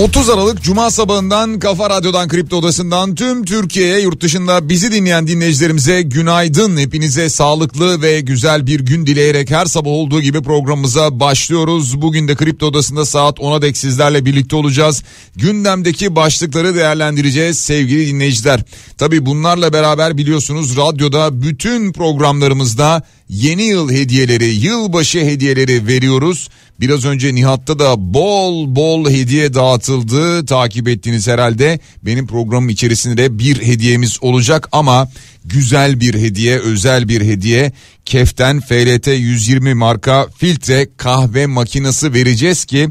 30 Aralık Cuma sabahından Kafa Radyo'dan Kripto Odası'ndan tüm Türkiye'ye yurt dışında bizi dinleyen dinleyicilerimize günaydın. Hepinize sağlıklı ve güzel bir gün dileyerek her sabah olduğu gibi programımıza başlıyoruz. Bugün de Kripto Odası'nda saat 10'a dek sizlerle birlikte olacağız. Gündemdeki başlıkları değerlendireceğiz sevgili dinleyiciler. Tabi bunlarla beraber biliyorsunuz radyoda bütün programlarımızda yeni yıl hediyeleri, yılbaşı hediyeleri veriyoruz. Biraz önce Nihat'ta da bol bol hediye dağıtıldı. Takip ettiğiniz herhalde benim programım içerisinde bir hediyemiz olacak ama güzel bir hediye, özel bir hediye. Keften FLT 120 marka filtre kahve makinesi vereceğiz ki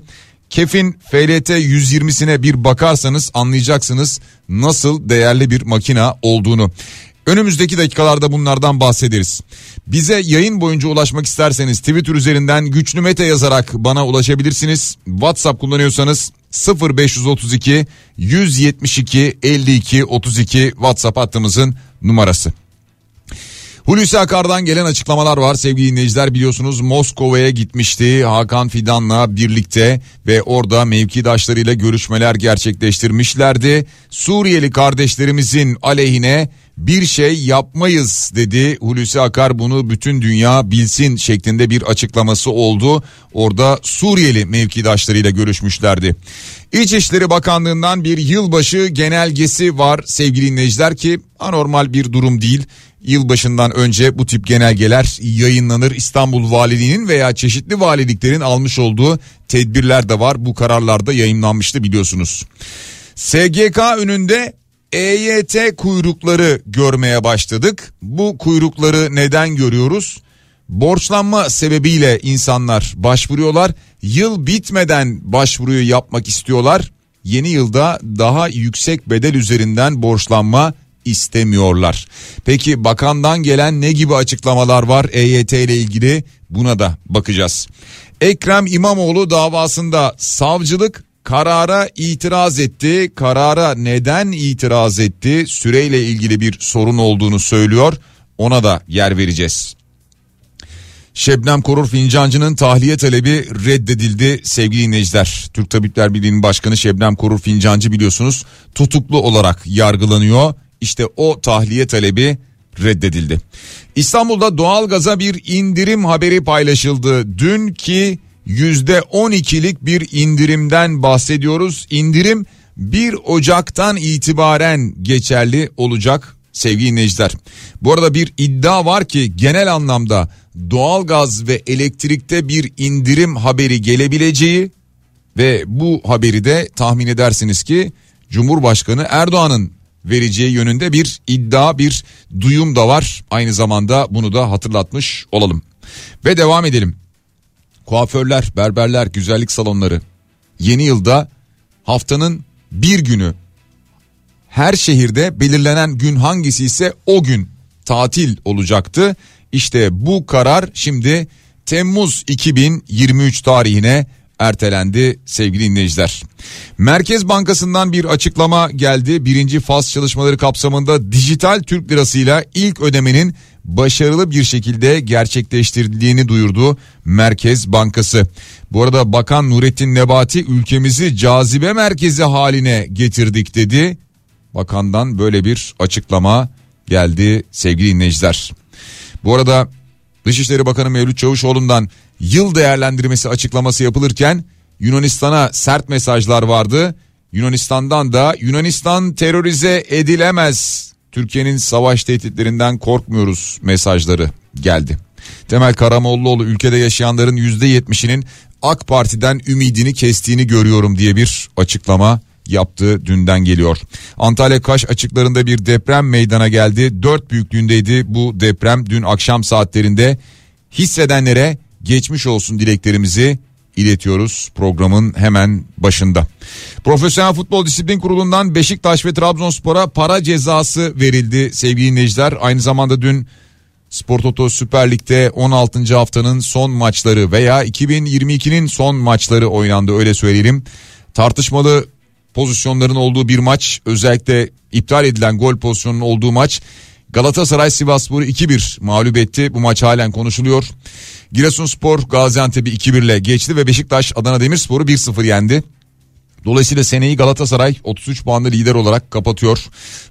Kef'in FLT 120'sine bir bakarsanız anlayacaksınız nasıl değerli bir makina olduğunu. Önümüzdeki dakikalarda bunlardan bahsederiz. Bize yayın boyunca ulaşmak isterseniz Twitter üzerinden güçlü mete yazarak bana ulaşabilirsiniz. WhatsApp kullanıyorsanız 0532 172 52 32 WhatsApp hattımızın numarası. Hulusi Akar'dan gelen açıklamalar var sevgili dinleyiciler biliyorsunuz Moskova'ya gitmişti Hakan Fidan'la birlikte ve orada mevkidaşlarıyla görüşmeler gerçekleştirmişlerdi. Suriyeli kardeşlerimizin aleyhine bir şey yapmayız dedi Hulusi Akar bunu bütün dünya bilsin şeklinde bir açıklaması oldu. Orada Suriyeli mevkidaşlarıyla görüşmüşlerdi. İçişleri Bakanlığı'ndan bir yılbaşı genelgesi var sevgili dinleyiciler ki anormal bir durum değil. Yılbaşından önce bu tip genelgeler yayınlanır. İstanbul Valiliğinin veya çeşitli valiliklerin almış olduğu tedbirler de var. Bu kararlarda yayınlanmıştı biliyorsunuz. SGK önünde EYT kuyrukları görmeye başladık. Bu kuyrukları neden görüyoruz? Borçlanma sebebiyle insanlar başvuruyorlar. Yıl bitmeden başvuruyu yapmak istiyorlar. Yeni yılda daha yüksek bedel üzerinden borçlanma istemiyorlar. Peki bakandan gelen ne gibi açıklamalar var EYT ile ilgili buna da bakacağız. Ekrem İmamoğlu davasında savcılık karara itiraz etti. Karara neden itiraz etti? Süreyle ilgili bir sorun olduğunu söylüyor. Ona da yer vereceğiz. Şebnem Korur Fincancı'nın tahliye talebi reddedildi sevgili dinleyiciler. Türk Tabipler Birliği'nin başkanı Şebnem Korur Fincancı biliyorsunuz tutuklu olarak yargılanıyor. İşte o tahliye talebi reddedildi. İstanbul'da doğalgaza bir indirim haberi paylaşıldı. Dün ki %12'lik bir indirimden bahsediyoruz. İndirim 1 Ocak'tan itibaren geçerli olacak sevgili dinleyiciler. Bu arada bir iddia var ki genel anlamda doğalgaz ve elektrikte bir indirim haberi gelebileceği ve bu haberi de tahmin edersiniz ki Cumhurbaşkanı Erdoğan'ın vereceği yönünde bir iddia bir duyum da var. Aynı zamanda bunu da hatırlatmış olalım. Ve devam edelim. Kuaförler, berberler, güzellik salonları yeni yılda haftanın bir günü her şehirde belirlenen gün hangisi ise o gün tatil olacaktı. İşte bu karar şimdi Temmuz 2023 tarihine ertelendi sevgili dinleyiciler. Merkez Bankası'ndan bir açıklama geldi. Birinci faz çalışmaları kapsamında dijital Türk lirasıyla ilk ödemenin başarılı bir şekilde gerçekleştirildiğini duyurdu Merkez Bankası. Bu arada Bakan Nurettin Nebati ülkemizi cazibe merkezi haline getirdik dedi. Bakandan böyle bir açıklama geldi sevgili dinleyiciler. Bu arada Dışişleri Bakanı Mevlüt Çavuşoğlu'ndan yıl değerlendirmesi açıklaması yapılırken Yunanistan'a sert mesajlar vardı. Yunanistan'dan da Yunanistan terörize edilemez. Türkiye'nin savaş tehditlerinden korkmuyoruz mesajları geldi. Temel Karamollaoğlu ülkede yaşayanların %70'inin AK Parti'den ümidini kestiğini görüyorum diye bir açıklama yaptığı dünden geliyor. Antalya Kaş açıklarında bir deprem meydana geldi. 4 büyüklüğündeydi bu deprem dün akşam saatlerinde hissedenlere geçmiş olsun dileklerimizi iletiyoruz programın hemen başında. Profesyonel Futbol Disiplin Kurulu'ndan Beşiktaş ve Trabzonspor'a para cezası verildi sevgili dinleyiciler. Aynı zamanda dün Spor Toto Süper Lig'de 16. haftanın son maçları veya 2022'nin son maçları oynandı öyle söyleyelim. Tartışmalı pozisyonların olduğu bir maç özellikle iptal edilen gol pozisyonunun olduğu maç Galatasaray Sivasspor'u 2-1 mağlup etti. Bu maç halen konuşuluyor. Giresunspor Gaziantep'i 2-1 ile geçti ve Beşiktaş Adana Demirspor'u 1-0 yendi. Dolayısıyla seneyi Galatasaray 33 puanda lider olarak kapatıyor.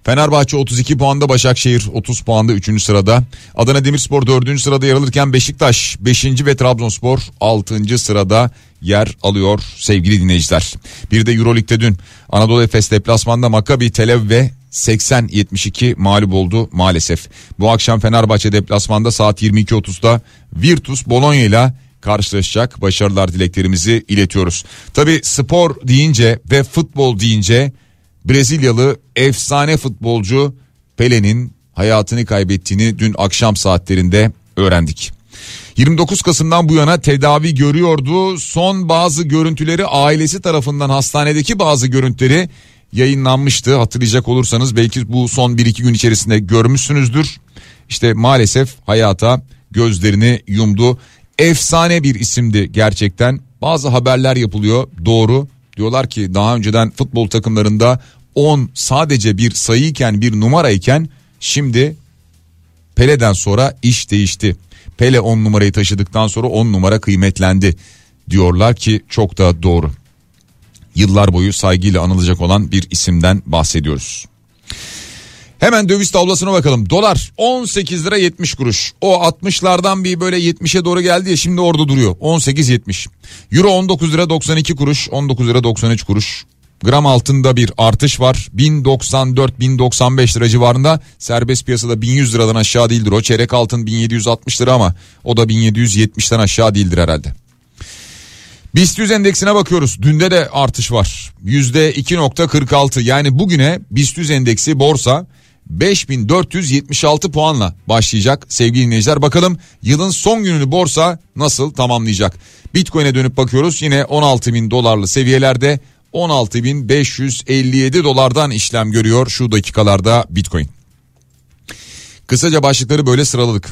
Fenerbahçe 32 puanda Başakşehir 30 puanda 3. sırada. Adana Demirspor 4. sırada yer alırken Beşiktaş 5. ve Trabzonspor 6. sırada yer alıyor sevgili dinleyiciler. Bir de Euroleague'de dün Anadolu Efes deplasmanda Maccabi Tel Aviv ve 80-72 mağlup oldu maalesef. Bu akşam Fenerbahçe deplasmanda saat 22.30'da Virtus Bologna ile karşılaşacak. Başarılar dileklerimizi iletiyoruz. Tabi spor deyince ve futbol deyince Brezilyalı efsane futbolcu Pele'nin hayatını kaybettiğini dün akşam saatlerinde öğrendik. 29 Kasım'dan bu yana tedavi görüyordu. Son bazı görüntüleri ailesi tarafından hastanedeki bazı görüntüleri yayınlanmıştı. Hatırlayacak olursanız belki bu son 1-2 gün içerisinde görmüşsünüzdür. İşte maalesef hayata gözlerini yumdu. Efsane bir isimdi gerçekten. Bazı haberler yapılıyor doğru. Diyorlar ki daha önceden futbol takımlarında 10 sadece bir sayıyken bir numarayken şimdi Pele'den sonra iş değişti. Pele 10 numarayı taşıdıktan sonra 10 numara kıymetlendi diyorlar ki çok da doğru. Yıllar boyu saygıyla anılacak olan bir isimden bahsediyoruz. Hemen döviz tablasına bakalım. Dolar 18 lira 70 kuruş. O 60'lardan bir böyle 70'e doğru geldi ya şimdi orada duruyor. 18.70. Euro 19 lira 92 kuruş. 19 lira 93 kuruş. Gram altında bir artış var. 1094-1095 lira civarında. Serbest piyasada 1100 liradan aşağı değildir. O çeyrek altın 1760 lira ama o da 1770'ten aşağı değildir herhalde. BIST 100 endeksine bakıyoruz. Dünde de artış var. %2.46 yani bugüne BIST 100 endeksi borsa 5476 puanla başlayacak sevgili dinleyiciler. Bakalım yılın son gününü borsa nasıl tamamlayacak? Bitcoin'e dönüp bakıyoruz yine 16 bin dolarlı seviyelerde 16.557 dolardan işlem görüyor şu dakikalarda Bitcoin. Kısaca başlıkları böyle sıraladık.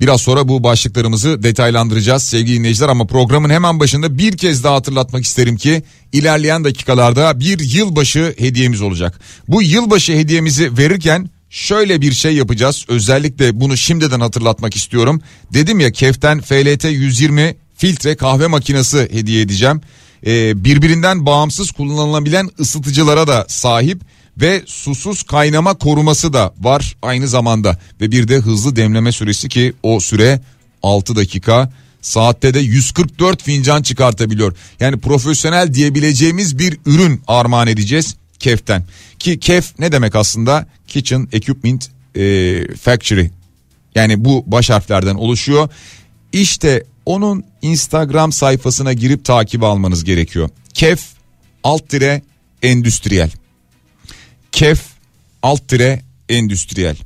Biraz sonra bu başlıklarımızı detaylandıracağız sevgili dinleyiciler ama programın hemen başında bir kez daha hatırlatmak isterim ki ilerleyen dakikalarda bir yılbaşı hediyemiz olacak. Bu yılbaşı hediyemizi verirken şöyle bir şey yapacağız. Özellikle bunu şimdiden hatırlatmak istiyorum. Dedim ya Keften FLT 120 filtre kahve makinesi hediye edeceğim. Ee, birbirinden bağımsız kullanılabilen ısıtıcılara da sahip ve susuz kaynama koruması da var aynı zamanda ve bir de hızlı demleme süresi ki o süre 6 dakika saatte de 144 fincan çıkartabiliyor. Yani profesyonel diyebileceğimiz bir ürün armağan edeceğiz Kef'ten. Ki Kef ne demek aslında? Kitchen Equipment e, Factory. Yani bu baş harflerden oluşuyor. İşte onun Instagram sayfasına girip takip almanız gerekiyor. Kef alt dire endüstriyel. Kef alt dire endüstriyel.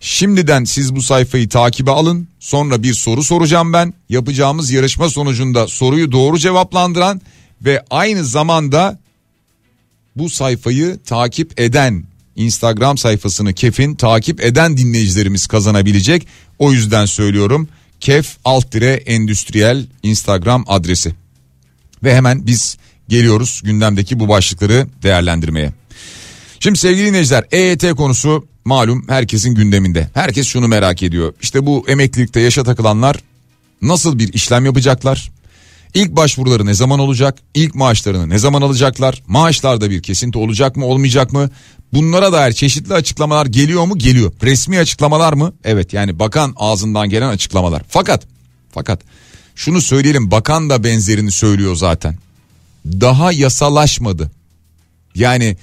Şimdiden siz bu sayfayı takibe alın. Sonra bir soru soracağım ben. Yapacağımız yarışma sonucunda soruyu doğru cevaplandıran ve aynı zamanda bu sayfayı takip eden Instagram sayfasını Kef'in takip eden dinleyicilerimiz kazanabilecek. O yüzden söylüyorum. Kef alt dire endüstriyel Instagram adresi. Ve hemen biz geliyoruz gündemdeki bu başlıkları değerlendirmeye. Şimdi sevgili dinleyiciler EYT konusu malum herkesin gündeminde. Herkes şunu merak ediyor. İşte bu emeklilikte yaşa takılanlar nasıl bir işlem yapacaklar? İlk başvuruları ne zaman olacak? İlk maaşlarını ne zaman alacaklar? Maaşlarda bir kesinti olacak mı olmayacak mı? Bunlara dair çeşitli açıklamalar geliyor mu? Geliyor. Resmi açıklamalar mı? Evet yani bakan ağzından gelen açıklamalar. Fakat fakat şunu söyleyelim bakan da benzerini söylüyor zaten. Daha yasalaşmadı. Yani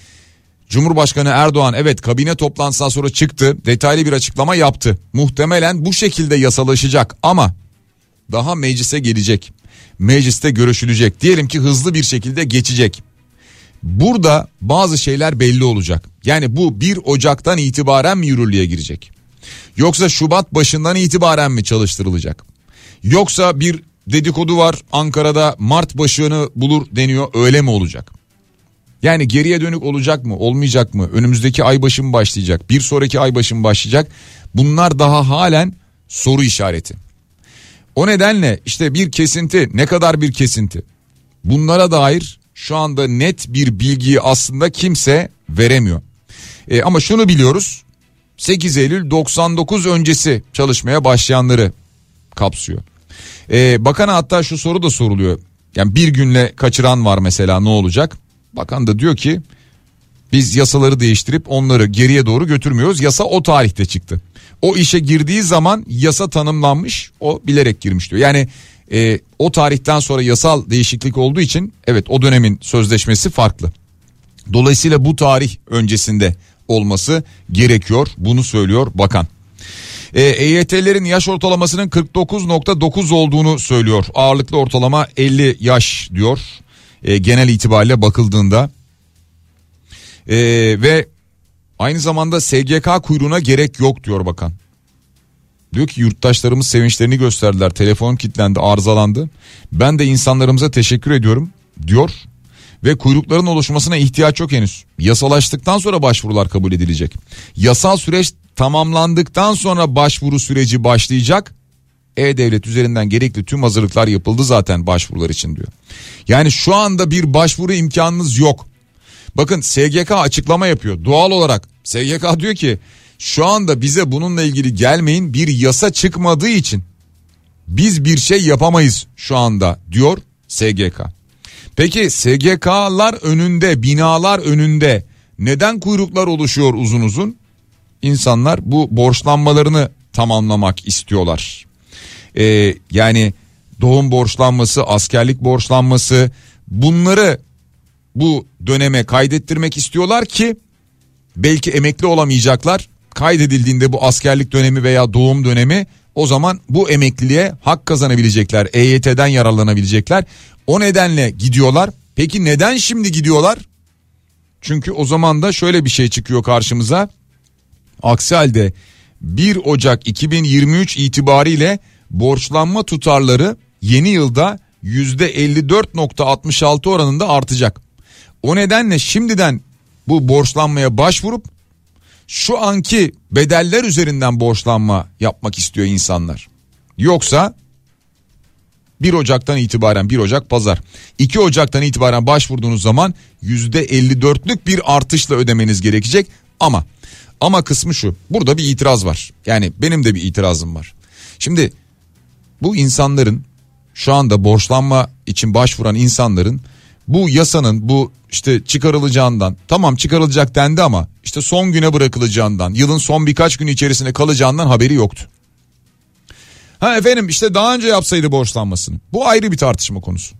Cumhurbaşkanı Erdoğan evet kabine toplantısından sonra çıktı detaylı bir açıklama yaptı. Muhtemelen bu şekilde yasalaşacak ama daha meclise gelecek. Mecliste görüşülecek. Diyelim ki hızlı bir şekilde geçecek. Burada bazı şeyler belli olacak. Yani bu 1 Ocak'tan itibaren mi yürürlüğe girecek? Yoksa Şubat başından itibaren mi çalıştırılacak? Yoksa bir dedikodu var Ankara'da Mart başını bulur deniyor öyle mi olacak? Yani geriye dönük olacak mı olmayacak mı önümüzdeki ay başı başlayacak bir sonraki ay başı başlayacak bunlar daha halen soru işareti. O nedenle işte bir kesinti ne kadar bir kesinti bunlara dair şu anda net bir bilgiyi aslında kimse veremiyor. E, ama şunu biliyoruz 8 Eylül 99 öncesi çalışmaya başlayanları kapsıyor. E, bakana hatta şu soru da soruluyor. Yani bir günle kaçıran var mesela ne olacak? Bakan da diyor ki biz yasaları değiştirip onları geriye doğru götürmüyoruz. Yasa o tarihte çıktı. O işe girdiği zaman yasa tanımlanmış o bilerek girmiş diyor. Yani e, o tarihten sonra yasal değişiklik olduğu için evet o dönemin sözleşmesi farklı. Dolayısıyla bu tarih öncesinde olması gerekiyor bunu söylüyor bakan. E, EYT'lerin yaş ortalamasının 49.9 olduğunu söylüyor. Ağırlıklı ortalama 50 yaş diyor. E, genel itibariyle bakıldığında. E, ve aynı zamanda SGK kuyruğuna gerek yok diyor bakan. Diyor ki yurttaşlarımız sevinçlerini gösterdiler. Telefon kilitlendi, arızalandı. Ben de insanlarımıza teşekkür ediyorum diyor. Ve kuyrukların oluşmasına ihtiyaç yok henüz. Yasalaştıktan sonra başvurular kabul edilecek. Yasal süreç tamamlandıktan sonra başvuru süreci başlayacak. E-Devlet üzerinden gerekli tüm hazırlıklar yapıldı zaten başvurular için diyor. Yani şu anda bir başvuru imkanınız yok. Bakın SGK açıklama yapıyor. Doğal olarak SGK diyor ki şu anda bize bununla ilgili gelmeyin bir yasa çıkmadığı için biz bir şey yapamayız şu anda diyor SGK. Peki SGK'lar önünde binalar önünde neden kuyruklar oluşuyor uzun uzun? İnsanlar bu borçlanmalarını tamamlamak istiyorlar. Ee, yani doğum borçlanması, askerlik borçlanması bunları bu döneme kaydettirmek istiyorlar ki belki emekli olamayacaklar. Kaydedildiğinde bu askerlik dönemi veya doğum dönemi o zaman bu emekliliğe hak kazanabilecekler. EYT'den yararlanabilecekler. O nedenle gidiyorlar. Peki neden şimdi gidiyorlar? Çünkü o zaman da şöyle bir şey çıkıyor karşımıza. Aksi halde 1 Ocak 2023 itibariyle borçlanma tutarları yeni yılda %54.66 oranında artacak. O nedenle şimdiden bu borçlanmaya başvurup şu anki bedeller üzerinden borçlanma yapmak istiyor insanlar. Yoksa 1 Ocak'tan itibaren 1 Ocak pazar 2 Ocak'tan itibaren başvurduğunuz zaman %54'lük bir artışla ödemeniz gerekecek ama ama kısmı şu burada bir itiraz var yani benim de bir itirazım var. Şimdi bu insanların şu anda borçlanma için başvuran insanların bu yasanın bu işte çıkarılacağından tamam çıkarılacak dendi ama işte son güne bırakılacağından yılın son birkaç gün içerisinde kalacağından haberi yoktu. Ha efendim işte daha önce yapsaydı borçlanmasını. Bu ayrı bir tartışma konusu.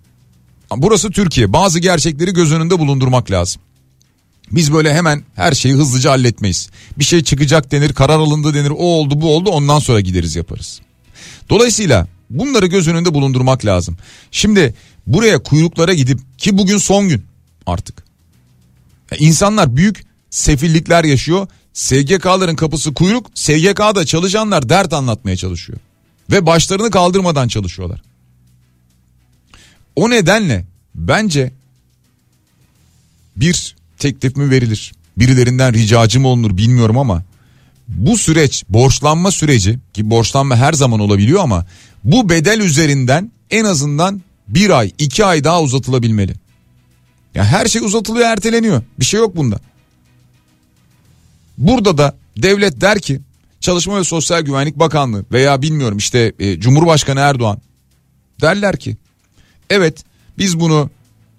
Burası Türkiye. Bazı gerçekleri göz önünde bulundurmak lazım. Biz böyle hemen her şeyi hızlıca halletmeyiz. Bir şey çıkacak denir, karar alındı denir, o oldu bu oldu ondan sonra gideriz yaparız. Dolayısıyla bunları göz önünde bulundurmak lazım. Şimdi buraya kuyruklara gidip ki bugün son gün artık. İnsanlar büyük sefillikler yaşıyor. SGK'ların kapısı kuyruk. SGK'da çalışanlar dert anlatmaya çalışıyor. Ve başlarını kaldırmadan çalışıyorlar. O nedenle bence bir teklif mi verilir? Birilerinden ricacı mı olunur bilmiyorum ama bu süreç borçlanma süreci ki borçlanma her zaman olabiliyor ama bu bedel üzerinden en azından bir ay iki ay daha uzatılabilmeli. Ya her şey uzatılıyor erteleniyor bir şey yok bunda. Burada da devlet der ki Çalışma ve Sosyal Güvenlik Bakanlığı veya bilmiyorum işte e, Cumhurbaşkanı Erdoğan derler ki evet biz bunu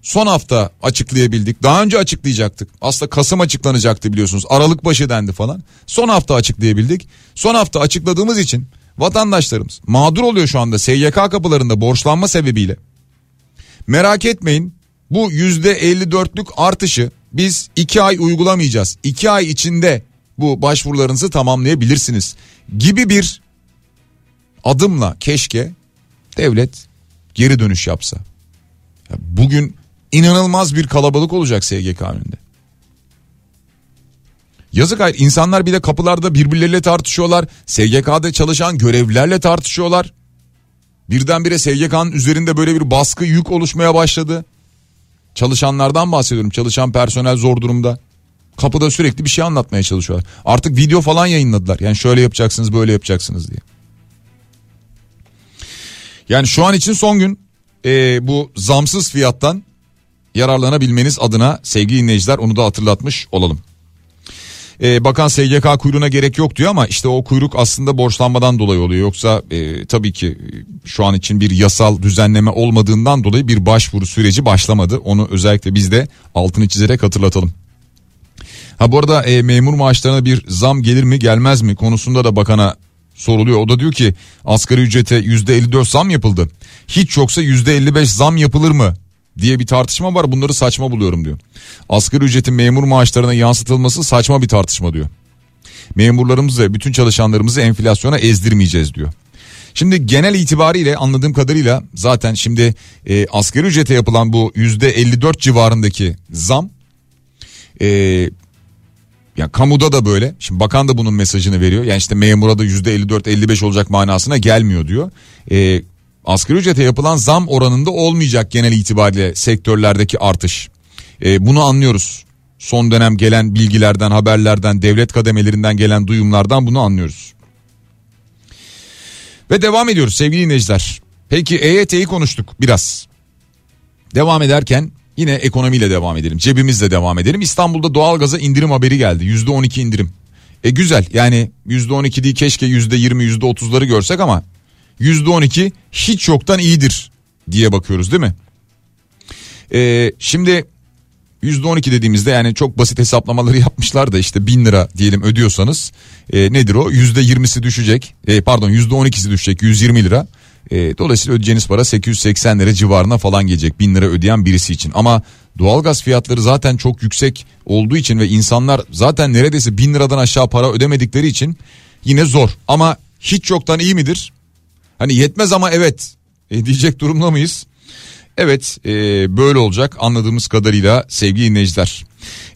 son hafta açıklayabildik. Daha önce açıklayacaktık. Aslında Kasım açıklanacaktı biliyorsunuz. Aralık başı dendi falan. Son hafta açıklayabildik. Son hafta açıkladığımız için vatandaşlarımız mağdur oluyor şu anda SYK kapılarında borçlanma sebebiyle. Merak etmeyin bu yüzde 54'lük artışı biz iki ay uygulamayacağız. İki ay içinde bu başvurularınızı tamamlayabilirsiniz gibi bir adımla keşke devlet geri dönüş yapsa. Bugün inanılmaz bir kalabalık olacak SGK önünde. Yazık hayır insanlar bir de kapılarda birbirleriyle tartışıyorlar. SGK'da çalışan görevlilerle tartışıyorlar. Birdenbire SGK'nın üzerinde böyle bir baskı yük oluşmaya başladı. Çalışanlardan bahsediyorum. Çalışan personel zor durumda. Kapıda sürekli bir şey anlatmaya çalışıyorlar. Artık video falan yayınladılar. Yani şöyle yapacaksınız böyle yapacaksınız diye. Yani şu an için son gün e, bu zamsız fiyattan yararlanabilmeniz adına sevgili dinleyiciler onu da hatırlatmış olalım. Ee, bakan SGK kuyruğuna gerek yok diyor ama işte o kuyruk aslında borçlanmadan dolayı oluyor. Yoksa e, tabii ki e, şu an için bir yasal düzenleme olmadığından dolayı bir başvuru süreci başlamadı. Onu özellikle biz de altını çizerek hatırlatalım. Ha bu arada e, memur maaşlarına bir zam gelir mi gelmez mi konusunda da bakana soruluyor. O da diyor ki asgari ücrete %54 zam yapıldı. Hiç yoksa %55 zam yapılır mı diye bir tartışma var bunları saçma buluyorum diyor. Asgari ücretin memur maaşlarına yansıtılması saçma bir tartışma diyor. Memurlarımızı bütün çalışanlarımızı enflasyona ezdirmeyeceğiz diyor. Şimdi genel itibariyle anladığım kadarıyla zaten şimdi e, asgari ücrete yapılan bu %54 civarındaki zam e, yani kamuda da böyle. Şimdi bakan da bunun mesajını veriyor. Yani işte memura da %54-55 olacak manasına gelmiyor diyor. E, asgari ücrete yapılan zam oranında olmayacak genel itibariyle sektörlerdeki artış. E, bunu anlıyoruz. Son dönem gelen bilgilerden, haberlerden, devlet kademelerinden gelen duyumlardan bunu anlıyoruz. Ve devam ediyoruz sevgili dinleyiciler. Peki EYT'yi konuştuk biraz. Devam ederken yine ekonomiyle devam edelim. Cebimizle devam edelim. İstanbul'da doğalgaza indirim haberi geldi. %12 indirim. E güzel yani %12 değil keşke %20 %30'ları görsek ama %12 hiç yoktan iyidir diye bakıyoruz değil mi? Ee, şimdi %12 dediğimizde yani çok basit hesaplamaları yapmışlar da işte 1000 lira diyelim ödüyorsanız e, nedir o? %20'si düşecek e, pardon %12'si düşecek 120 lira. E, dolayısıyla ödeyeceğiniz para 880 lira civarına falan gelecek 1000 lira ödeyen birisi için. Ama doğalgaz fiyatları zaten çok yüksek olduğu için ve insanlar zaten neredeyse 1000 liradan aşağı para ödemedikleri için yine zor. Ama hiç yoktan iyi midir? Hani yetmez ama evet e, diyecek durumda mıyız? Evet e, böyle olacak anladığımız kadarıyla sevgili dinleyiciler.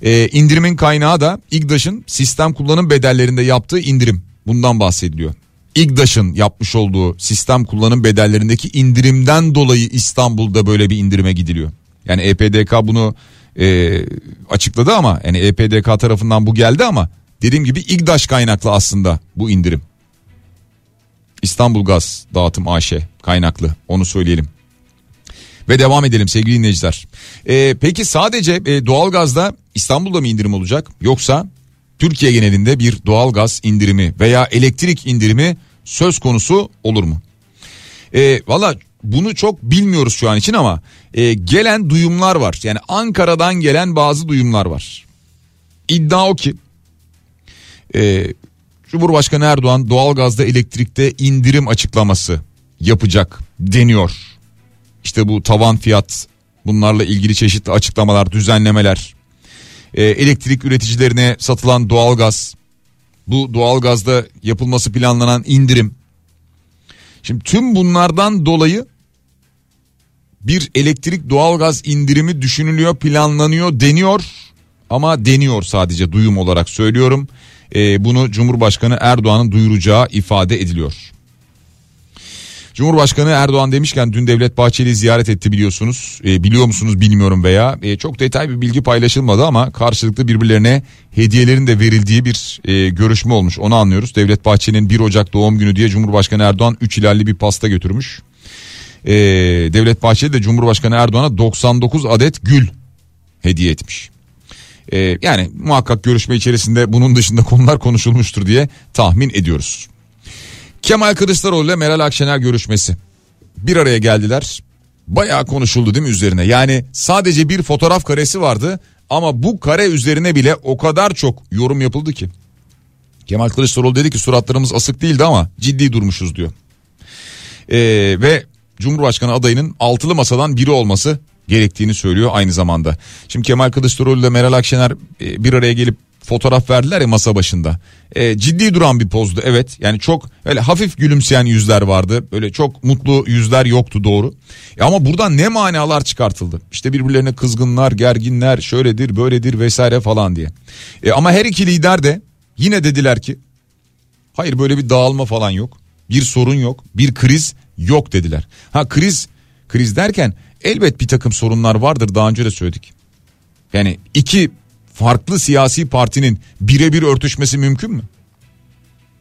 E, indirimin kaynağı da İGDAŞ'ın sistem kullanım bedellerinde yaptığı indirim. Bundan bahsediliyor. İGDAŞ'ın yapmış olduğu sistem kullanım bedellerindeki indirimden dolayı İstanbul'da böyle bir indirime gidiliyor. Yani EPDK bunu e, açıkladı ama yani EPDK tarafından bu geldi ama dediğim gibi İGDAŞ kaynaklı aslında bu indirim. İstanbul Gaz Dağıtım AŞ kaynaklı onu söyleyelim. Ve devam edelim sevgili dinleyiciler. Ee, peki sadece e, doğalgazda İstanbul'da mı indirim olacak yoksa Türkiye genelinde bir doğalgaz indirimi veya elektrik indirimi söz konusu olur mu? Ee, Valla bunu çok bilmiyoruz şu an için ama e, gelen duyumlar var. Yani Ankara'dan gelen bazı duyumlar var. İddia o ki e, Cumhurbaşkanı Erdoğan doğalgazda elektrikte indirim açıklaması yapacak deniyor. İşte bu tavan fiyat bunlarla ilgili çeşitli açıklamalar, düzenlemeler, e, elektrik üreticilerine satılan doğalgaz, bu doğalgazda yapılması planlanan indirim. Şimdi tüm bunlardan dolayı bir elektrik doğalgaz indirimi düşünülüyor, planlanıyor, deniyor ama deniyor sadece duyum olarak söylüyorum. E, bunu Cumhurbaşkanı Erdoğan'ın duyuracağı ifade ediliyor. Cumhurbaşkanı Erdoğan demişken dün Devlet Bahçeli ziyaret etti biliyorsunuz. E, biliyor musunuz bilmiyorum veya e, çok detay bir bilgi paylaşılmadı ama karşılıklı birbirlerine hediyelerin de verildiği bir e, görüşme olmuş. Onu anlıyoruz. Devlet Bahçeli'nin 1 Ocak doğum günü diye Cumhurbaşkanı Erdoğan 3 ilerli bir pasta götürmüş. E, Devlet Bahçeli de Cumhurbaşkanı Erdoğan'a 99 adet gül hediye etmiş. E, yani muhakkak görüşme içerisinde bunun dışında konular konuşulmuştur diye tahmin ediyoruz. Kemal Kılıçdaroğlu ile Meral Akşener görüşmesi. Bir araya geldiler. Bayağı konuşuldu değil mi üzerine? Yani sadece bir fotoğraf karesi vardı ama bu kare üzerine bile o kadar çok yorum yapıldı ki. Kemal Kılıçdaroğlu dedi ki suratlarımız asık değildi ama ciddi durmuşuz diyor. Ee, ve Cumhurbaşkanı adayının altılı masadan biri olması gerektiğini söylüyor aynı zamanda. Şimdi Kemal Kılıçdaroğlu ile Meral Akşener e, bir araya gelip fotoğraf verdiler ya masa başında. E, ciddi duran bir pozdu evet. Yani çok öyle hafif gülümseyen yüzler vardı. Böyle çok mutlu yüzler yoktu doğru. E, ama buradan ne manalar çıkartıldı? İşte birbirlerine kızgınlar, gerginler, şöyledir, böyledir vesaire falan diye. E, ama her iki lider de yine dediler ki hayır böyle bir dağılma falan yok. Bir sorun yok, bir kriz yok dediler. Ha kriz kriz derken elbet bir takım sorunlar vardır daha önce de söyledik. Yani iki farklı siyasi partinin birebir örtüşmesi mümkün mü?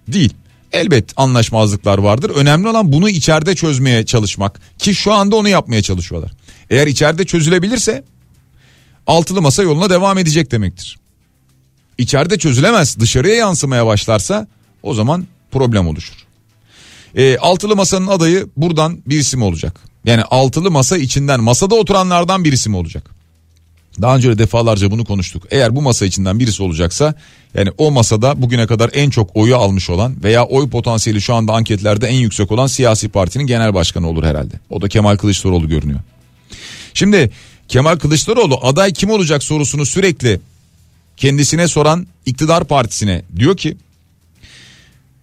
Değil. Elbet anlaşmazlıklar vardır. Önemli olan bunu içeride çözmeye çalışmak ki şu anda onu yapmaya çalışıyorlar. Eğer içeride çözülebilirse altılı masa yoluna devam edecek demektir. İçeride çözülemez dışarıya yansımaya başlarsa o zaman problem oluşur. E, altılı masanın adayı buradan bir isim olacak. Yani altılı masa içinden masada oturanlardan bir isim olacak. Daha önce de defalarca bunu konuştuk. Eğer bu masa içinden birisi olacaksa yani o masada bugüne kadar en çok oyu almış olan veya oy potansiyeli şu anda anketlerde en yüksek olan siyasi partinin genel başkanı olur herhalde. O da Kemal Kılıçdaroğlu görünüyor. Şimdi Kemal Kılıçdaroğlu aday kim olacak sorusunu sürekli kendisine soran iktidar partisine diyor ki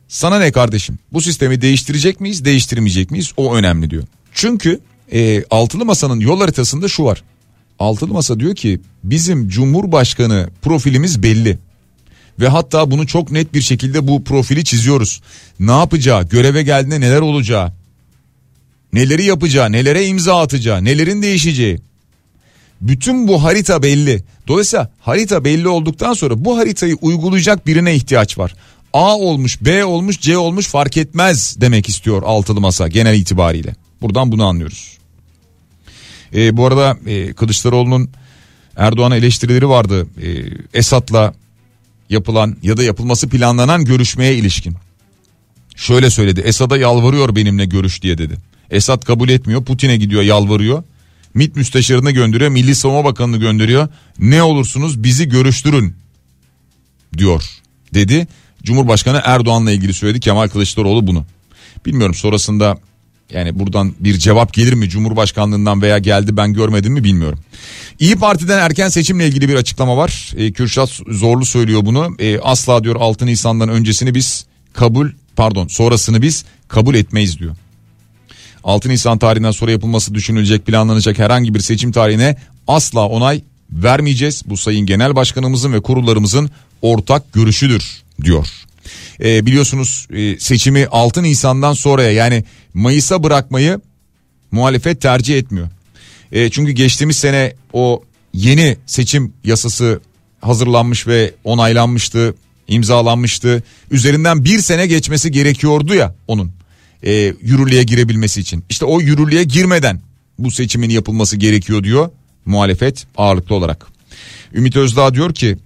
sana ne kardeşim bu sistemi değiştirecek miyiz değiştirmeyecek miyiz o önemli diyor. Çünkü e, altılı masanın yol haritasında şu var. Altılı masa diyor ki bizim cumhurbaşkanı profilimiz belli. Ve hatta bunu çok net bir şekilde bu profili çiziyoruz. Ne yapacağı, göreve geldiğinde neler olacağı, neleri yapacağı, nelere imza atacağı, nelerin değişeceği. Bütün bu harita belli. Dolayısıyla harita belli olduktan sonra bu haritayı uygulayacak birine ihtiyaç var. A olmuş, B olmuş, C olmuş fark etmez demek istiyor altılı masa genel itibariyle. Buradan bunu anlıyoruz. E, bu arada e, Kılıçdaroğlu'nun Erdoğan'a eleştirileri vardı. E, Esat'la yapılan ya da yapılması planlanan görüşmeye ilişkin. Şöyle söyledi. Esad'a yalvarıyor benimle görüş diye dedi. Esad kabul etmiyor. Putin'e gidiyor yalvarıyor. MİT müsteşarını gönderiyor. Milli Savunma Bakanı'nı gönderiyor. Ne olursunuz bizi görüştürün diyor dedi. Cumhurbaşkanı Erdoğan'la ilgili söyledi Kemal Kılıçdaroğlu bunu. Bilmiyorum sonrasında yani buradan bir cevap gelir mi Cumhurbaşkanlığından veya geldi ben görmedim mi bilmiyorum. İyi Parti'den erken seçimle ilgili bir açıklama var. E, Kürşat Zorlu söylüyor bunu. E, asla diyor 6 Nisan'dan öncesini biz kabul pardon sonrasını biz kabul etmeyiz diyor. 6 Nisan tarihinden sonra yapılması düşünülecek planlanacak herhangi bir seçim tarihine asla onay vermeyeceğiz. Bu sayın genel başkanımızın ve kurullarımızın ortak görüşüdür diyor. E, biliyorsunuz e, seçimi 6 Nisan'dan sonraya yani Mayıs'a bırakmayı muhalefet tercih etmiyor. E, çünkü geçtiğimiz sene o yeni seçim yasası hazırlanmış ve onaylanmıştı, imzalanmıştı. Üzerinden bir sene geçmesi gerekiyordu ya onun e, yürürlüğe girebilmesi için. İşte o yürürlüğe girmeden bu seçimin yapılması gerekiyor diyor muhalefet ağırlıklı olarak. Ümit Özdağ diyor ki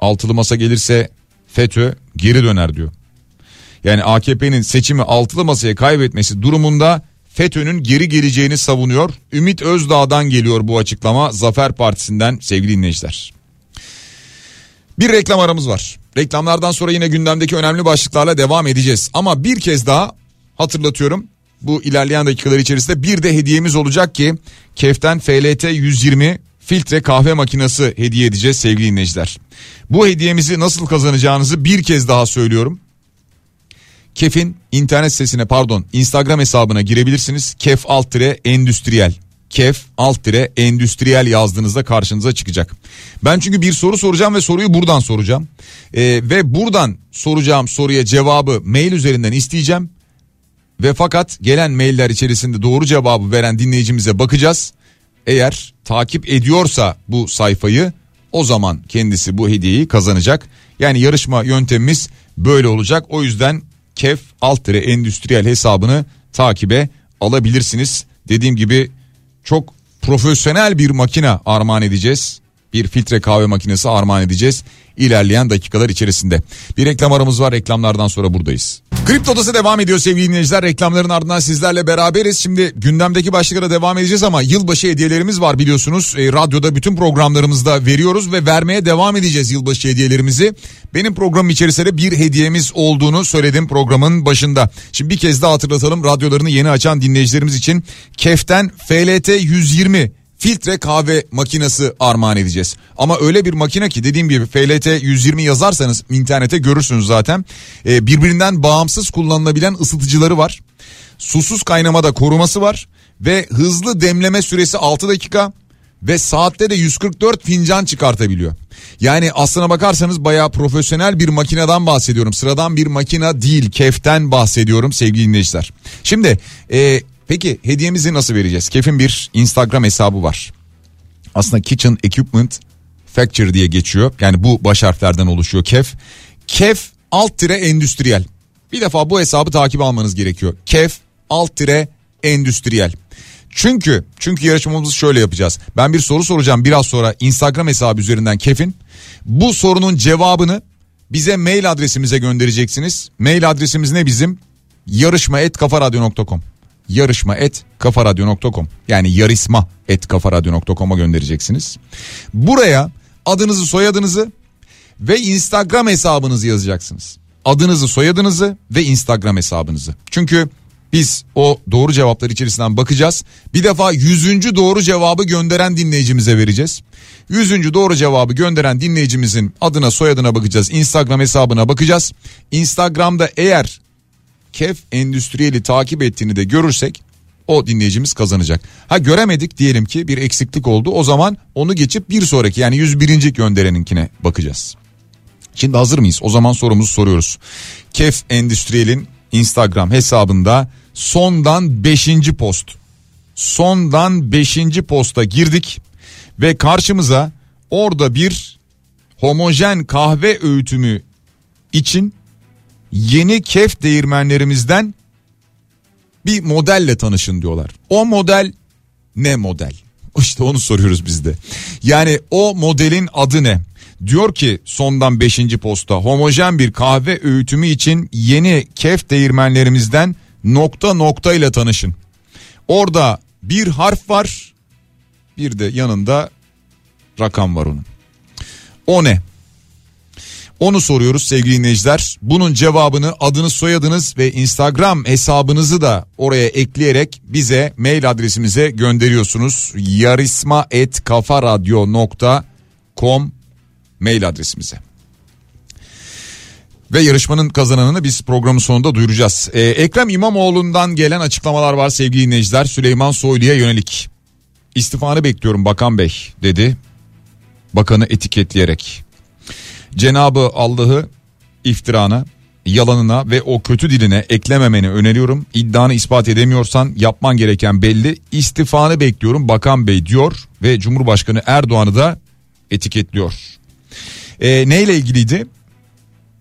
altılı masa gelirse FETÖ geri döner diyor. Yani AKP'nin seçimi altılı masaya kaybetmesi durumunda FETÖ'nün geri geleceğini savunuyor. Ümit Özdağ'dan geliyor bu açıklama Zafer Partisi'nden sevgili dinleyiciler. Bir reklam aramız var. Reklamlardan sonra yine gündemdeki önemli başlıklarla devam edeceğiz. Ama bir kez daha hatırlatıyorum. Bu ilerleyen dakikalar içerisinde bir de hediyemiz olacak ki Keften FLT 120 filtre kahve makinesi hediye edeceğiz sevgili dinleyiciler. Bu hediyemizi nasıl kazanacağınızı bir kez daha söylüyorum. Kef'in internet sitesine pardon Instagram hesabına girebilirsiniz. Kef alt endüstriyel. Kef alt endüstriyel yazdığınızda karşınıza çıkacak. Ben çünkü bir soru soracağım ve soruyu buradan soracağım. Ee, ve buradan soracağım soruya cevabı mail üzerinden isteyeceğim. Ve fakat gelen mailler içerisinde doğru cevabı veren dinleyicimize bakacağız. Eğer takip ediyorsa bu sayfayı o zaman kendisi bu hediyeyi kazanacak. Yani yarışma yöntemimiz böyle olacak. O yüzden Kef Altre Endüstriyel hesabını takibe alabilirsiniz. Dediğim gibi çok profesyonel bir makine armağan edeceğiz. Bir filtre kahve makinesi armağan edeceğiz ilerleyen dakikalar içerisinde. Bir reklam aramız var reklamlardan sonra buradayız. Kripto Odası devam ediyor sevgili dinleyiciler. Reklamların ardından sizlerle beraberiz. Şimdi gündemdeki başlıklara devam edeceğiz ama yılbaşı hediyelerimiz var biliyorsunuz. E, radyoda bütün programlarımızda veriyoruz ve vermeye devam edeceğiz yılbaşı hediyelerimizi. Benim programım içerisinde bir hediyemiz olduğunu söyledim programın başında. Şimdi bir kez daha hatırlatalım radyolarını yeni açan dinleyicilerimiz için Keften FLT 120 filtre kahve makinesi armağan edeceğiz. Ama öyle bir makine ki dediğim gibi FLT 120 yazarsanız internete görürsünüz zaten. Ee, birbirinden bağımsız kullanılabilen ısıtıcıları var. Susuz kaynamada koruması var ve hızlı demleme süresi 6 dakika. ve saatte de 144 fincan çıkartabiliyor. Yani aslına bakarsanız bayağı profesyonel bir makineden bahsediyorum. Sıradan bir makina değil keften bahsediyorum sevgili dinleyiciler. Şimdi e, peki hediyemizi nasıl vereceğiz? Kef'in bir Instagram hesabı var. Aslında Kitchen Equipment Factory diye geçiyor. Yani bu baş harflerden oluşuyor Kef. Kef alt tire endüstriyel. Bir defa bu hesabı takip almanız gerekiyor. Kef alt tire endüstriyel. Çünkü çünkü yarışmamızı şöyle yapacağız. Ben bir soru soracağım biraz sonra Instagram hesabı üzerinden Kef'in. Bu sorunun cevabını bize mail adresimize göndereceksiniz. Mail adresimiz ne bizim? yarışma et kafaradyo.com yarışma et kafaradyo.com yani yarışma et kafaradyo.com'a göndereceksiniz. Buraya adınızı soyadınızı ve Instagram hesabınızı yazacaksınız. Adınızı soyadınızı ve Instagram hesabınızı. Çünkü biz o doğru cevaplar içerisinden bakacağız. Bir defa yüzüncü doğru cevabı gönderen dinleyicimize vereceğiz. Yüzüncü doğru cevabı gönderen dinleyicimizin adına soyadına bakacağız. Instagram hesabına bakacağız. Instagram'da eğer Kef Endüstriyeli takip ettiğini de görürsek o dinleyicimiz kazanacak. Ha göremedik diyelim ki bir eksiklik oldu. O zaman onu geçip bir sonraki yani 101. göndereninkine bakacağız. Şimdi hazır mıyız? O zaman sorumuzu soruyoruz. Kef Endüstriyel'in Instagram hesabında sondan 5. post. Sondan 5. posta girdik ve karşımıza orada bir homojen kahve öğütümü için yeni kef değirmenlerimizden bir modelle tanışın diyorlar. O model ne model? İşte onu soruyoruz biz de. Yani o modelin adı ne? Diyor ki sondan 5. posta homojen bir kahve öğütümü için yeni kef değirmenlerimizden nokta nokta ile tanışın. Orada bir harf var bir de yanında rakam var onun. O ne? Onu soruyoruz sevgili dinleyiciler. Bunun cevabını adınız soyadınız ve Instagram hesabınızı da oraya ekleyerek bize mail adresimize gönderiyorsunuz. yarisma.kafaradyo.com mail adresimize. Ve yarışmanın kazananını biz programın sonunda duyuracağız. Ee, Ekrem İmamoğlu'ndan gelen açıklamalar var sevgili dinleyiciler. Süleyman Soylu'ya yönelik. İstifanı bekliyorum bakan bey dedi. Bakanı etiketleyerek. Cenabı Allah'ı iftirana, yalanına ve o kötü diline eklememeni öneriyorum. İddianı ispat edemiyorsan yapman gereken belli. İstifanı bekliyorum bakan bey diyor ve Cumhurbaşkanı Erdoğan'ı da etiketliyor. E, neyle ilgiliydi?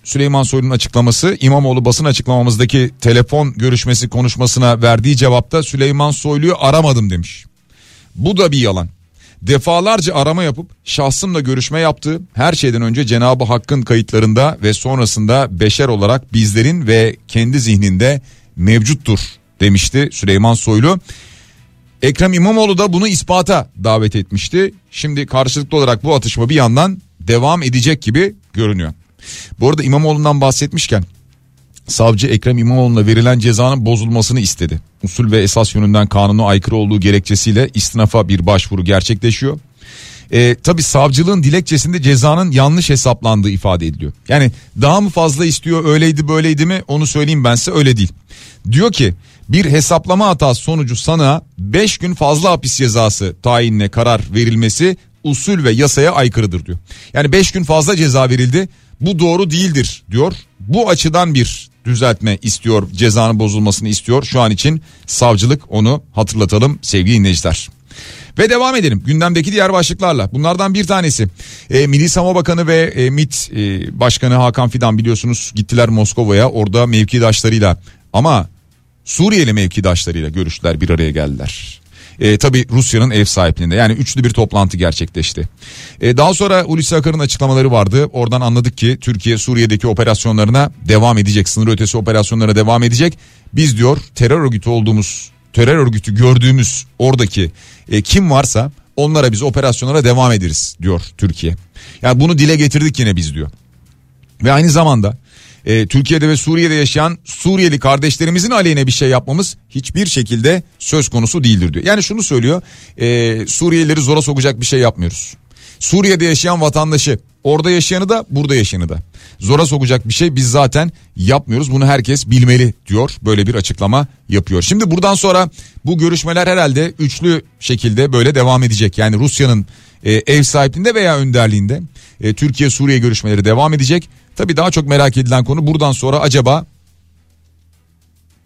Süleyman Soylu'nun açıklaması İmamoğlu basın açıklamamızdaki telefon görüşmesi konuşmasına verdiği cevapta Süleyman Soylu'yu aramadım demiş. Bu da bir yalan. Defalarca arama yapıp şahsımla görüşme yaptığı her şeyden önce Cenabı Hakk'ın kayıtlarında ve sonrasında beşer olarak bizlerin ve kendi zihninde mevcuttur demişti Süleyman Soylu. Ekrem İmamoğlu da bunu ispata davet etmişti. Şimdi karşılıklı olarak bu atışma bir yandan devam edecek gibi görünüyor. Bu arada İmamoğlu'ndan bahsetmişken savcı Ekrem İmamoğlu'na verilen cezanın bozulmasını istedi. Usul ve esas yönünden kanuna aykırı olduğu gerekçesiyle istinafa bir başvuru gerçekleşiyor. E, tabi savcılığın dilekçesinde cezanın yanlış hesaplandığı ifade ediliyor. Yani daha mı fazla istiyor öyleydi böyleydi mi onu söyleyeyim ben size öyle değil. Diyor ki bir hesaplama hatası sonucu sana 5 gün fazla hapis cezası tayinine karar verilmesi usul ve yasaya aykırıdır diyor. Yani 5 gün fazla ceza verildi bu doğru değildir diyor. Bu açıdan bir düzeltme istiyor cezanın bozulmasını istiyor. Şu an için savcılık onu hatırlatalım sevgili dinleyiciler. Ve devam edelim gündemdeki diğer başlıklarla. Bunlardan bir tanesi e, Milli Savunma Bakanı ve e, MİT e, Başkanı Hakan Fidan biliyorsunuz gittiler Moskova'ya orada mevkidaşlarıyla ama Suriyeli mevkidaşlarıyla görüştüler bir araya geldiler. E, tabii Rusya'nın ev sahipliğinde yani üçlü bir toplantı gerçekleşti. E, daha sonra Hulusi Akar'ın açıklamaları vardı. Oradan anladık ki Türkiye Suriye'deki operasyonlarına devam edecek. Sınır ötesi operasyonlara devam edecek. Biz diyor terör örgütü olduğumuz terör örgütü gördüğümüz oradaki e, kim varsa onlara biz operasyonlara devam ederiz diyor Türkiye. Yani bunu dile getirdik yine biz diyor. Ve aynı zamanda e, Türkiye'de ve Suriye'de yaşayan Suriyeli kardeşlerimizin aleyhine bir şey yapmamız hiçbir şekilde söz konusu değildir diyor. Yani şunu söylüyor e, Suriyelileri zora sokacak bir şey yapmıyoruz. Suriye'de yaşayan vatandaşı Orada yaşayanı da burada yaşayanı da. Zora sokacak bir şey biz zaten yapmıyoruz. Bunu herkes bilmeli diyor. Böyle bir açıklama yapıyor. Şimdi buradan sonra bu görüşmeler herhalde üçlü şekilde böyle devam edecek. Yani Rusya'nın e, ev sahipliğinde veya önderliğinde e, Türkiye-Suriye görüşmeleri devam edecek. Tabii daha çok merak edilen konu buradan sonra acaba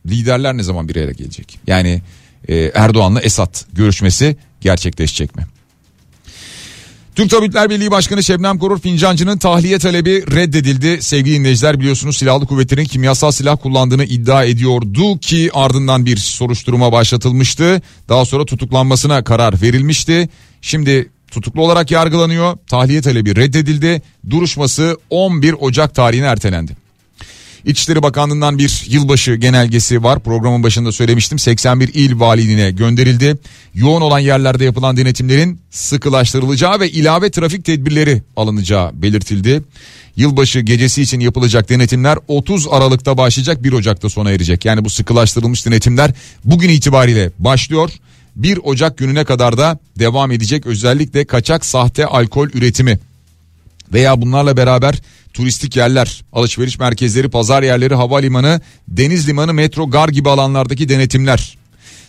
liderler ne zaman bir araya gelecek? Yani e, Erdoğan'la Esad görüşmesi gerçekleşecek mi? Türk Tabipler Birliği Başkanı Şebnem Korur Fincancı'nın tahliye talebi reddedildi. Sevgili dinleyiciler biliyorsunuz silahlı kuvvetlerin kimyasal silah kullandığını iddia ediyordu ki ardından bir soruşturma başlatılmıştı. Daha sonra tutuklanmasına karar verilmişti. Şimdi tutuklu olarak yargılanıyor. Tahliye talebi reddedildi. Duruşması 11 Ocak tarihine ertelendi. İçişleri Bakanlığı'ndan bir yılbaşı genelgesi var. Programın başında söylemiştim. 81 il valiliğine gönderildi. Yoğun olan yerlerde yapılan denetimlerin sıkılaştırılacağı ve ilave trafik tedbirleri alınacağı belirtildi. Yılbaşı gecesi için yapılacak denetimler 30 Aralık'ta başlayacak 1 Ocak'ta sona erecek. Yani bu sıkılaştırılmış denetimler bugün itibariyle başlıyor. 1 Ocak gününe kadar da devam edecek özellikle kaçak sahte alkol üretimi veya bunlarla beraber turistik yerler, alışveriş merkezleri, pazar yerleri, havalimanı, deniz limanı, metro, gar gibi alanlardaki denetimler.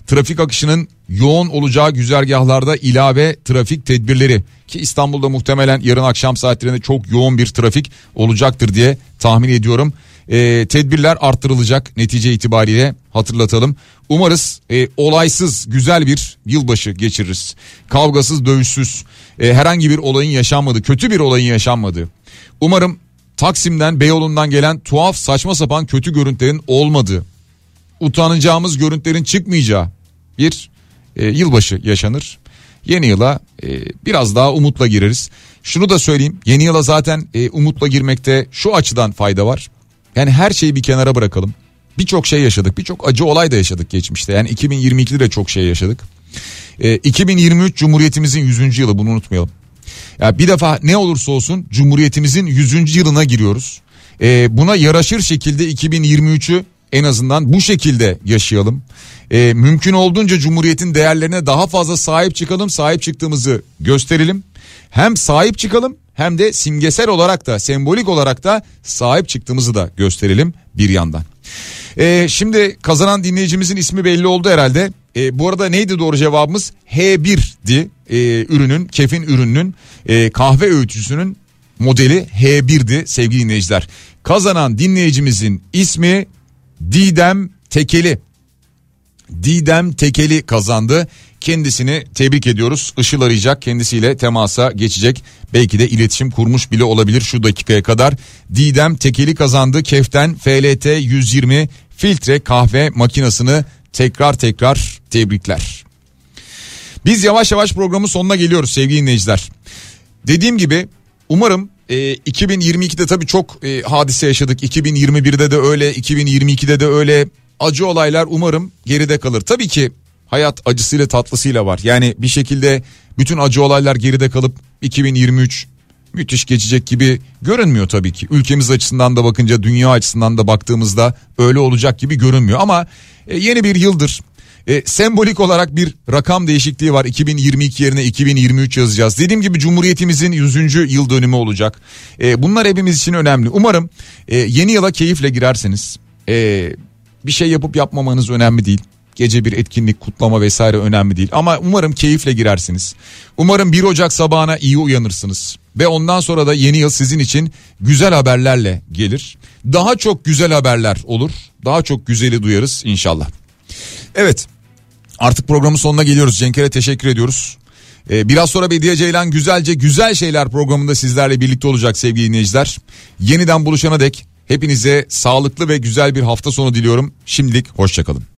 Trafik akışının yoğun olacağı güzergahlarda ilave trafik tedbirleri ki İstanbul'da muhtemelen yarın akşam saatlerinde çok yoğun bir trafik olacaktır diye tahmin ediyorum. E, tedbirler arttırılacak netice itibariyle hatırlatalım. Umarız e, olaysız güzel bir yılbaşı geçiririz. Kavgasız dövüşsüz e, herhangi bir olayın yaşanmadı kötü bir olayın yaşanmadı. Umarım Taksim'den Beyoğlu'ndan gelen tuhaf saçma sapan kötü görüntülerin olmadığı, utanacağımız görüntülerin çıkmayacağı bir e, yılbaşı yaşanır. Yeni yıla e, biraz daha umutla gireriz. Şunu da söyleyeyim yeni yıla zaten e, umutla girmekte şu açıdan fayda var. Yani her şeyi bir kenara bırakalım. Birçok şey yaşadık birçok acı olay da yaşadık geçmişte. Yani 2022'de de çok şey yaşadık. E, 2023 Cumhuriyetimizin 100. yılı bunu unutmayalım. Ya bir defa ne olursa olsun Cumhuriyetimizin 100. yılına giriyoruz. Ee, buna yaraşır şekilde 2023'ü en azından bu şekilde yaşayalım. Ee, mümkün olduğunca Cumhuriyet'in değerlerine daha fazla sahip çıkalım, sahip çıktığımızı gösterelim. Hem sahip çıkalım hem de simgesel olarak da sembolik olarak da sahip çıktığımızı da gösterelim bir yandan. Ee, şimdi kazanan dinleyicimizin ismi belli oldu herhalde. Ee, bu arada neydi doğru cevabımız? H1'di e, ürünün, kefin ürününün e, kahve öğütücüsünün modeli H1'di sevgili dinleyiciler. Kazanan dinleyicimizin ismi Didem Tekeli. Didem Tekeli kazandı. Kendisini tebrik ediyoruz. Işıl arayacak kendisiyle temasa geçecek. Belki de iletişim kurmuş bile olabilir şu dakikaya kadar. Didem Tekeli kazandı. Keften FLT 120 filtre kahve makinasını tekrar tekrar tebrikler. Biz yavaş yavaş programın sonuna geliyoruz sevgili dinleyiciler. Dediğim gibi umarım e, 2022'de tabii çok e, hadise yaşadık. 2021'de de öyle, 2022'de de öyle. Acı olaylar umarım geride kalır. Tabii ki hayat acısıyla tatlısıyla var. Yani bir şekilde bütün acı olaylar geride kalıp 2023 müthiş geçecek gibi görünmüyor tabii ki. Ülkemiz açısından da bakınca dünya açısından da baktığımızda öyle olacak gibi görünmüyor. Ama e, yeni bir yıldır e, sembolik olarak bir rakam değişikliği var. 2022 yerine 2023 yazacağız. Dediğim gibi Cumhuriyetimizin 100. yıl dönümü olacak. E, bunlar hepimiz için önemli. Umarım e, yeni yıla keyifle girerseniz e, bir şey yapıp yapmamanız önemli değil. Gece bir etkinlik kutlama vesaire önemli değil. Ama umarım keyifle girersiniz. Umarım 1 Ocak sabahına iyi uyanırsınız. Ve ondan sonra da yeni yıl sizin için güzel haberlerle gelir. Daha çok güzel haberler olur. Daha çok güzeli duyarız inşallah. Evet Artık programın sonuna geliyoruz. Cenkere teşekkür ediyoruz. Ee, biraz sonra Bediye Ceylan güzelce güzel şeyler programında sizlerle birlikte olacak sevgili dinleyiciler. Yeniden buluşana dek hepinize sağlıklı ve güzel bir hafta sonu diliyorum. Şimdilik hoşçakalın.